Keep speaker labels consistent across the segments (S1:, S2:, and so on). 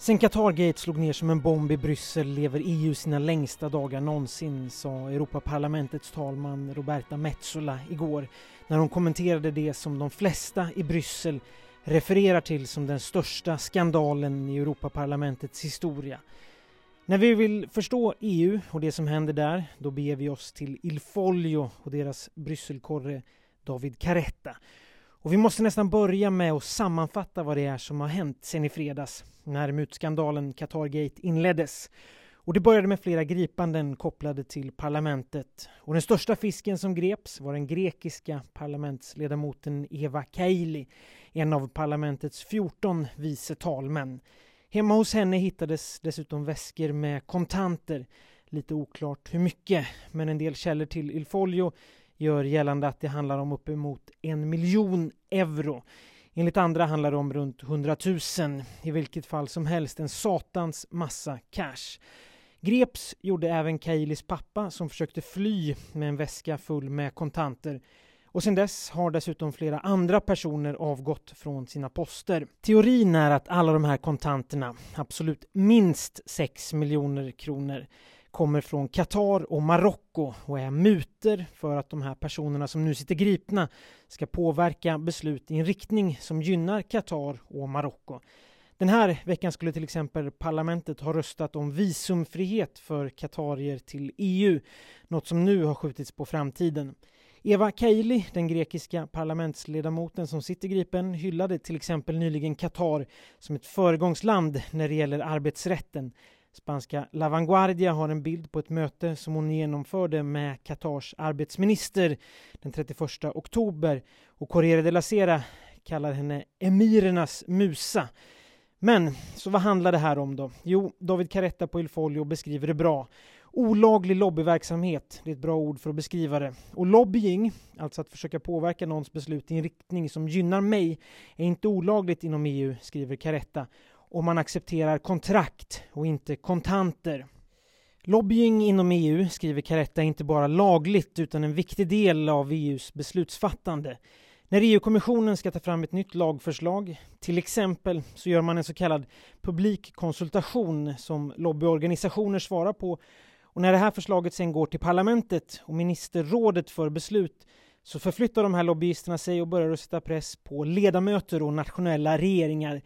S1: Sen Qatargate slog ner som en bomb i Bryssel lever EU sina längsta dagar någonsin, sa Europaparlamentets talman Roberta Metsola igår när hon kommenterade det som de flesta i Bryssel refererar till som den största skandalen i Europaparlamentets historia. När vi vill förstå EU och det som händer där, då beger vi oss till Il Foglio och deras Brysselkorre David Caretta. Och vi måste nästan börja med att sammanfatta vad det är som har hänt sen i fredags när mutskandalen Qatargate inleddes. Och det började med flera gripanden kopplade till parlamentet. Och den största fisken som greps var den grekiska parlamentsledamoten Eva Kaili, en av parlamentets 14 vice talmän. Hemma hos henne hittades dessutom väskor med kontanter. Lite oklart hur mycket, men en del källor till Il Folio gör gällande att det handlar om uppemot en miljon euro. Enligt andra handlar det om runt 100 000. I vilket fall som helst en satans massa cash. Greps gjorde även Kailis pappa som försökte fly med en väska full med kontanter. Och sedan dess har dessutom flera andra personer avgått från sina poster. Teorin är att alla de här kontanterna, absolut minst 6 miljoner kronor, kommer från Qatar och Marocko och är muter för att de här personerna som nu sitter gripna ska påverka beslut i en riktning som gynnar Qatar och Marocko. Den här veckan skulle till exempel parlamentet ha röstat om visumfrihet för Qatarier till EU, något som nu har skjutits på framtiden. Eva Kaili, den grekiska parlamentsledamoten som sitter gripen, hyllade till exempel nyligen Qatar som ett föregångsland när det gäller arbetsrätten Spanska La Vanguardia har en bild på ett möte som hon genomförde med Qatars arbetsminister den 31 oktober och Corriere della Sera kallar henne emirernas musa. Men, så vad handlar det här om då? Jo, David Caretta på Il Folio beskriver det bra. Olaglig lobbyverksamhet, det är ett bra ord för att beskriva det. Och lobbying, alltså att försöka påverka någons beslut i en riktning som gynnar mig, är inte olagligt inom EU, skriver Caretta om man accepterar kontrakt och inte kontanter. Lobbying inom EU, skriver Caretta, är inte bara lagligt utan en viktig del av EUs beslutsfattande. När EU-kommissionen ska ta fram ett nytt lagförslag, till exempel, så gör man en så kallad publik konsultation som lobbyorganisationer svarar på. Och när det här förslaget sen går till parlamentet och ministerrådet för beslut så förflyttar de här lobbyisterna sig och börjar att sätta press på ledamöter och nationella regeringar.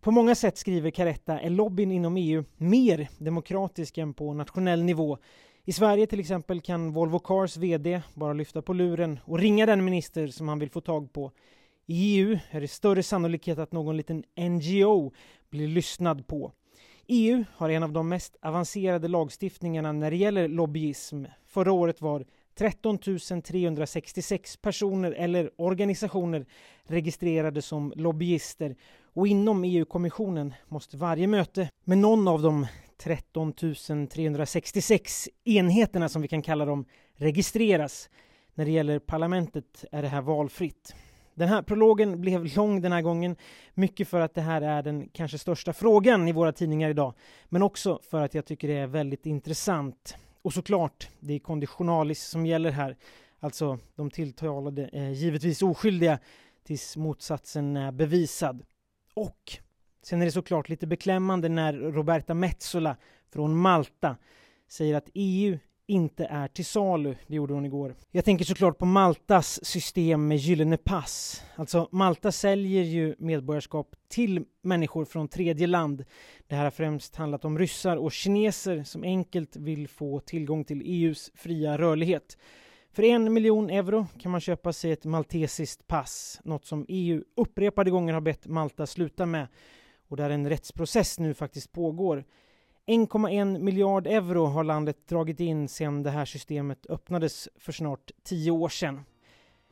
S1: På många sätt, skriver Caretta, är lobbyn inom EU mer demokratisk än på nationell nivå. I Sverige till exempel kan Volvo Cars VD bara lyfta på luren och ringa den minister som han vill få tag på. I EU är det större sannolikhet att någon liten NGO blir lyssnad på. EU har en av de mest avancerade lagstiftningarna när det gäller lobbyism. Förra året var 13 366 personer eller organisationer registrerade som lobbyister och inom EU-kommissionen måste varje möte med någon av de 13 366 enheterna som vi kan kalla dem registreras. När det gäller parlamentet är det här valfritt. Den här prologen blev lång den här gången, mycket för att det här är den kanske största frågan i våra tidningar idag, men också för att jag tycker det är väldigt intressant. Och såklart, det är konditionalis som gäller här, alltså de tilltalade är givetvis oskyldiga tills motsatsen är bevisad. Och sen är det såklart lite beklämmande när Roberta Metsola från Malta säger att EU inte är till salu. Det gjorde hon igår. Jag tänker såklart på Maltas system med gyllene pass. Alltså Malta säljer ju medborgarskap till människor från tredje land. Det här har främst handlat om ryssar och kineser som enkelt vill få tillgång till EUs fria rörlighet. För en miljon euro kan man köpa sig ett maltesiskt pass, något som EU upprepade gånger har bett Malta sluta med och där en rättsprocess nu faktiskt pågår. 1,1 miljard euro har landet dragit in sedan det här systemet öppnades för snart tio år sedan.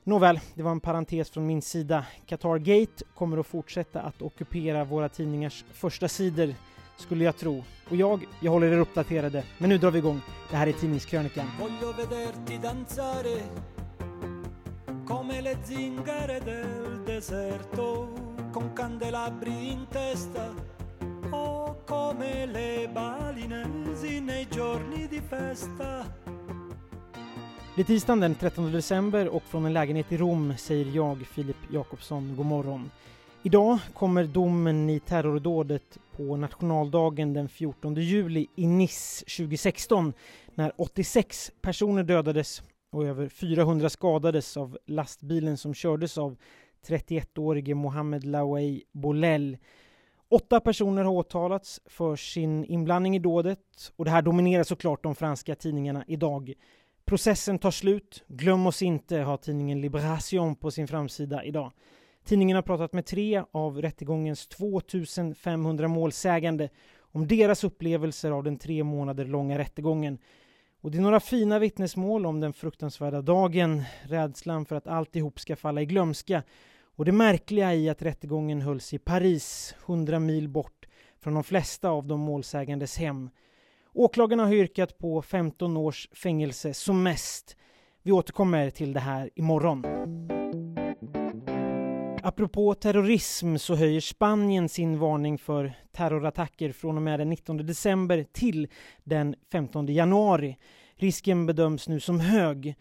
S1: Nåväl, det var en parentes från min sida. Qatar Gate kommer att fortsätta att ockupera våra tidningars första sidor skulle jag tro. Och jag, jag håller er uppdaterade. Men nu drar vi igång. Det här är Tidningskrönikan. come le zingare del deserto con candelabri in testa o come le balinesi nei giorni di festa det är tisdagen den 13 december och från en lägenhet i Rom säger jag, Filip Jakobsson, god morgon. Idag kommer domen i terrordådet på nationaldagen den 14 juli i Nice 2016 när 86 personer dödades och över 400 skadades av lastbilen som kördes av 31-årige Mohamed Lawey Bolel. Åtta personer har åtalats för sin inblandning i dådet och det här dominerar såklart de franska tidningarna idag. Processen tar slut. Glöm oss inte, har tidningen Libération på sin framsida idag. Tidningen har pratat med tre av rättegångens 2500 målsägande om deras upplevelser av den tre månader långa rättegången. Och det är några fina vittnesmål om den fruktansvärda dagen, rädslan för att alltihop ska falla i glömska och det märkliga i att rättegången hölls i Paris, 100 mil bort från de flesta av de målsägandes hem. Åklagarna har yrkat på 15 års fängelse som mest. Vi återkommer till det här imorgon. Apropå terrorism så höjer Spanien sin varning för terrorattacker från och med den 19 december till den 15 januari. Risken bedöms nu som hög.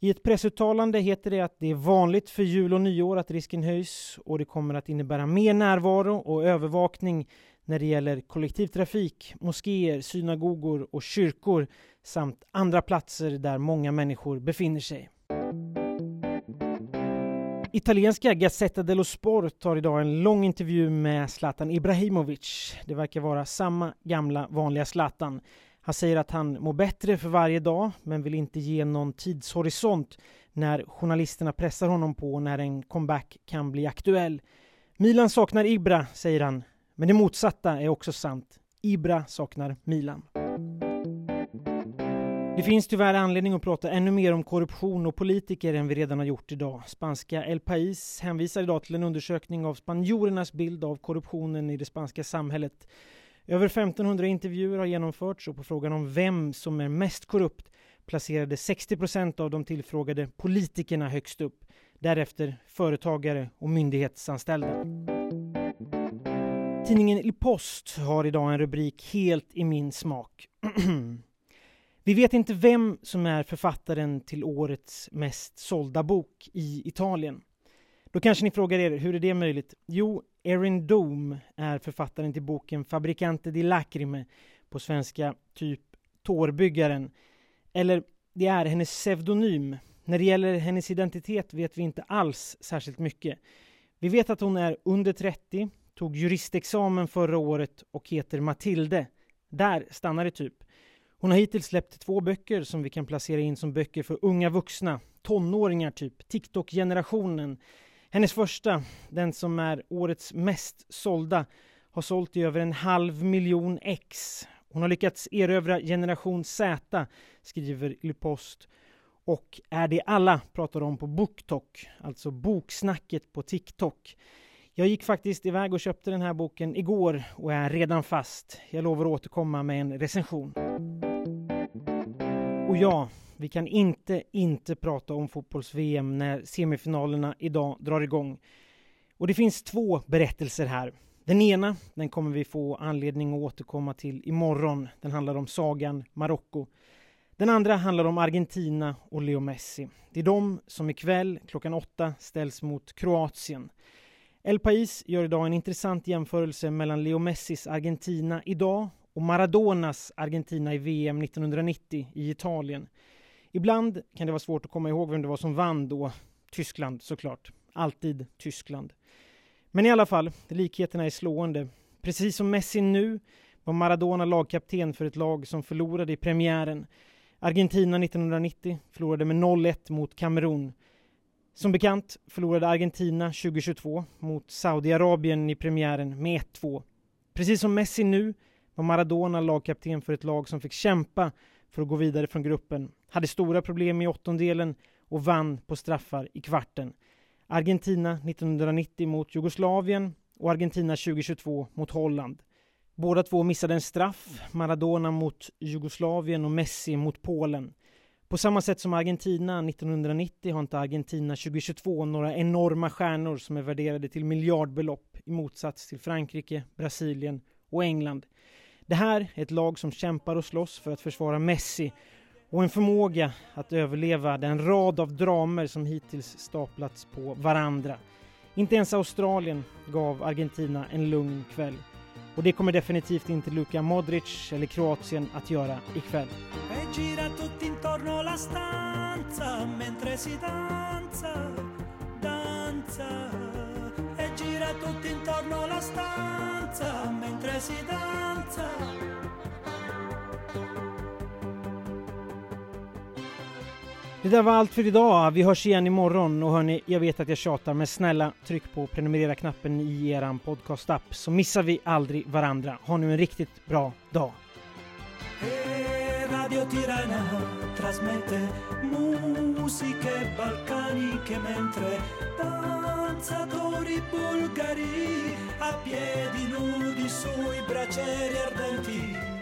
S1: I ett pressuttalande heter det att det är vanligt för jul och nyår att risken höjs och det kommer att innebära mer närvaro och övervakning när det gäller kollektivtrafik, moskéer, synagogor och kyrkor samt andra platser där många människor befinner sig. Italienska Gazzetta dello Sport har idag en lång intervju med Zlatan Ibrahimovic. Det verkar vara samma gamla vanliga Zlatan. Han säger att han mår bättre för varje dag men vill inte ge någon tidshorisont när journalisterna pressar honom på när en comeback kan bli aktuell. Milan saknar Ibra, säger han. Men det motsatta är också sant. Ibra saknar Milan. Det finns tyvärr anledning att prata ännu mer om korruption och politiker än vi redan har gjort idag. Spanska El País hänvisar idag till en undersökning av spanjorernas bild av korruptionen i det spanska samhället. Över 1500 intervjuer har genomförts och på frågan om vem som är mest korrupt placerade 60 procent av de tillfrågade politikerna högst upp. Därefter företagare och myndighetsanställda. Tidningen Il Post har idag en rubrik helt i min smak. Vi vet inte vem som är författaren till årets mest sålda bok i Italien. Då kanske ni frågar er, hur är det möjligt? Jo, Erin Doom är författaren till boken Fabricante di Lacrime, på svenska typ Tårbyggaren. Eller det är hennes pseudonym. När det gäller hennes identitet vet vi inte alls särskilt mycket. Vi vet att hon är under 30, tog juristexamen förra året och heter Matilde. Där stannar det typ. Hon har hittills släppt två böcker som vi kan placera in som böcker för unga vuxna, tonåringar typ, TikTok-generationen. Hennes första, den som är årets mest sålda, har sålt i över en halv miljon ex. Hon har lyckats erövra generation Z, skriver Le Post. Och är det alla pratar om på BookTok, alltså boksnacket på TikTok. Jag gick faktiskt iväg och köpte den här boken igår och är redan fast. Jag lovar att återkomma med en recension. Och ja, vi kan inte inte prata om fotbolls-VM när semifinalerna idag drar igång. Och det finns två berättelser här. Den ena, den kommer vi få anledning att återkomma till imorgon. Den handlar om sagan Marocko. Den andra handlar om Argentina och Leo Messi. Det är de som ikväll klockan åtta ställs mot Kroatien. El Pais gör idag en intressant jämförelse mellan Leo Messis Argentina idag och Maradonas Argentina i VM 1990 i Italien. Ibland kan det vara svårt att komma ihåg vem det var som vann då. Tyskland såklart. Alltid Tyskland. Men i alla fall, likheterna är slående. Precis som Messi nu var Maradona lagkapten för ett lag som förlorade i premiären. Argentina 1990 förlorade med 0-1 mot Kamerun. Som bekant förlorade Argentina 2022 mot Saudiarabien i premiären med 1-2. Precis som Messi nu var Maradona lagkapten för ett lag som fick kämpa för att gå vidare från gruppen, hade stora problem i åttondelen och vann på straffar i kvarten. Argentina 1990 mot Jugoslavien och Argentina 2022 mot Holland. Båda två missade en straff, Maradona mot Jugoslavien och Messi mot Polen. På samma sätt som Argentina 1990 har inte Argentina 2022 några enorma stjärnor som är värderade till miljardbelopp i motsats till Frankrike, Brasilien och England. Det här är ett lag som kämpar och slåss för att försvara Messi och en förmåga att överleva den rad av dramer som hittills staplats på varandra.
S2: Inte ens Australien gav Argentina en lugn kväll. Och det kommer definitivt inte Luka Modric eller Kroatien att göra ikväll. Det där var allt för idag. Vi hörs igen imorgon och hörni, jag vet att jag tjatar men snälla tryck på prenumerera-knappen i eran podcast-app så missar vi aldrig varandra. Ha nu en riktigt bra dag. Radio Tirana trasmette musiche balcaniche mentre danzatori bulgari a piedi nudi sui braccieri ardenti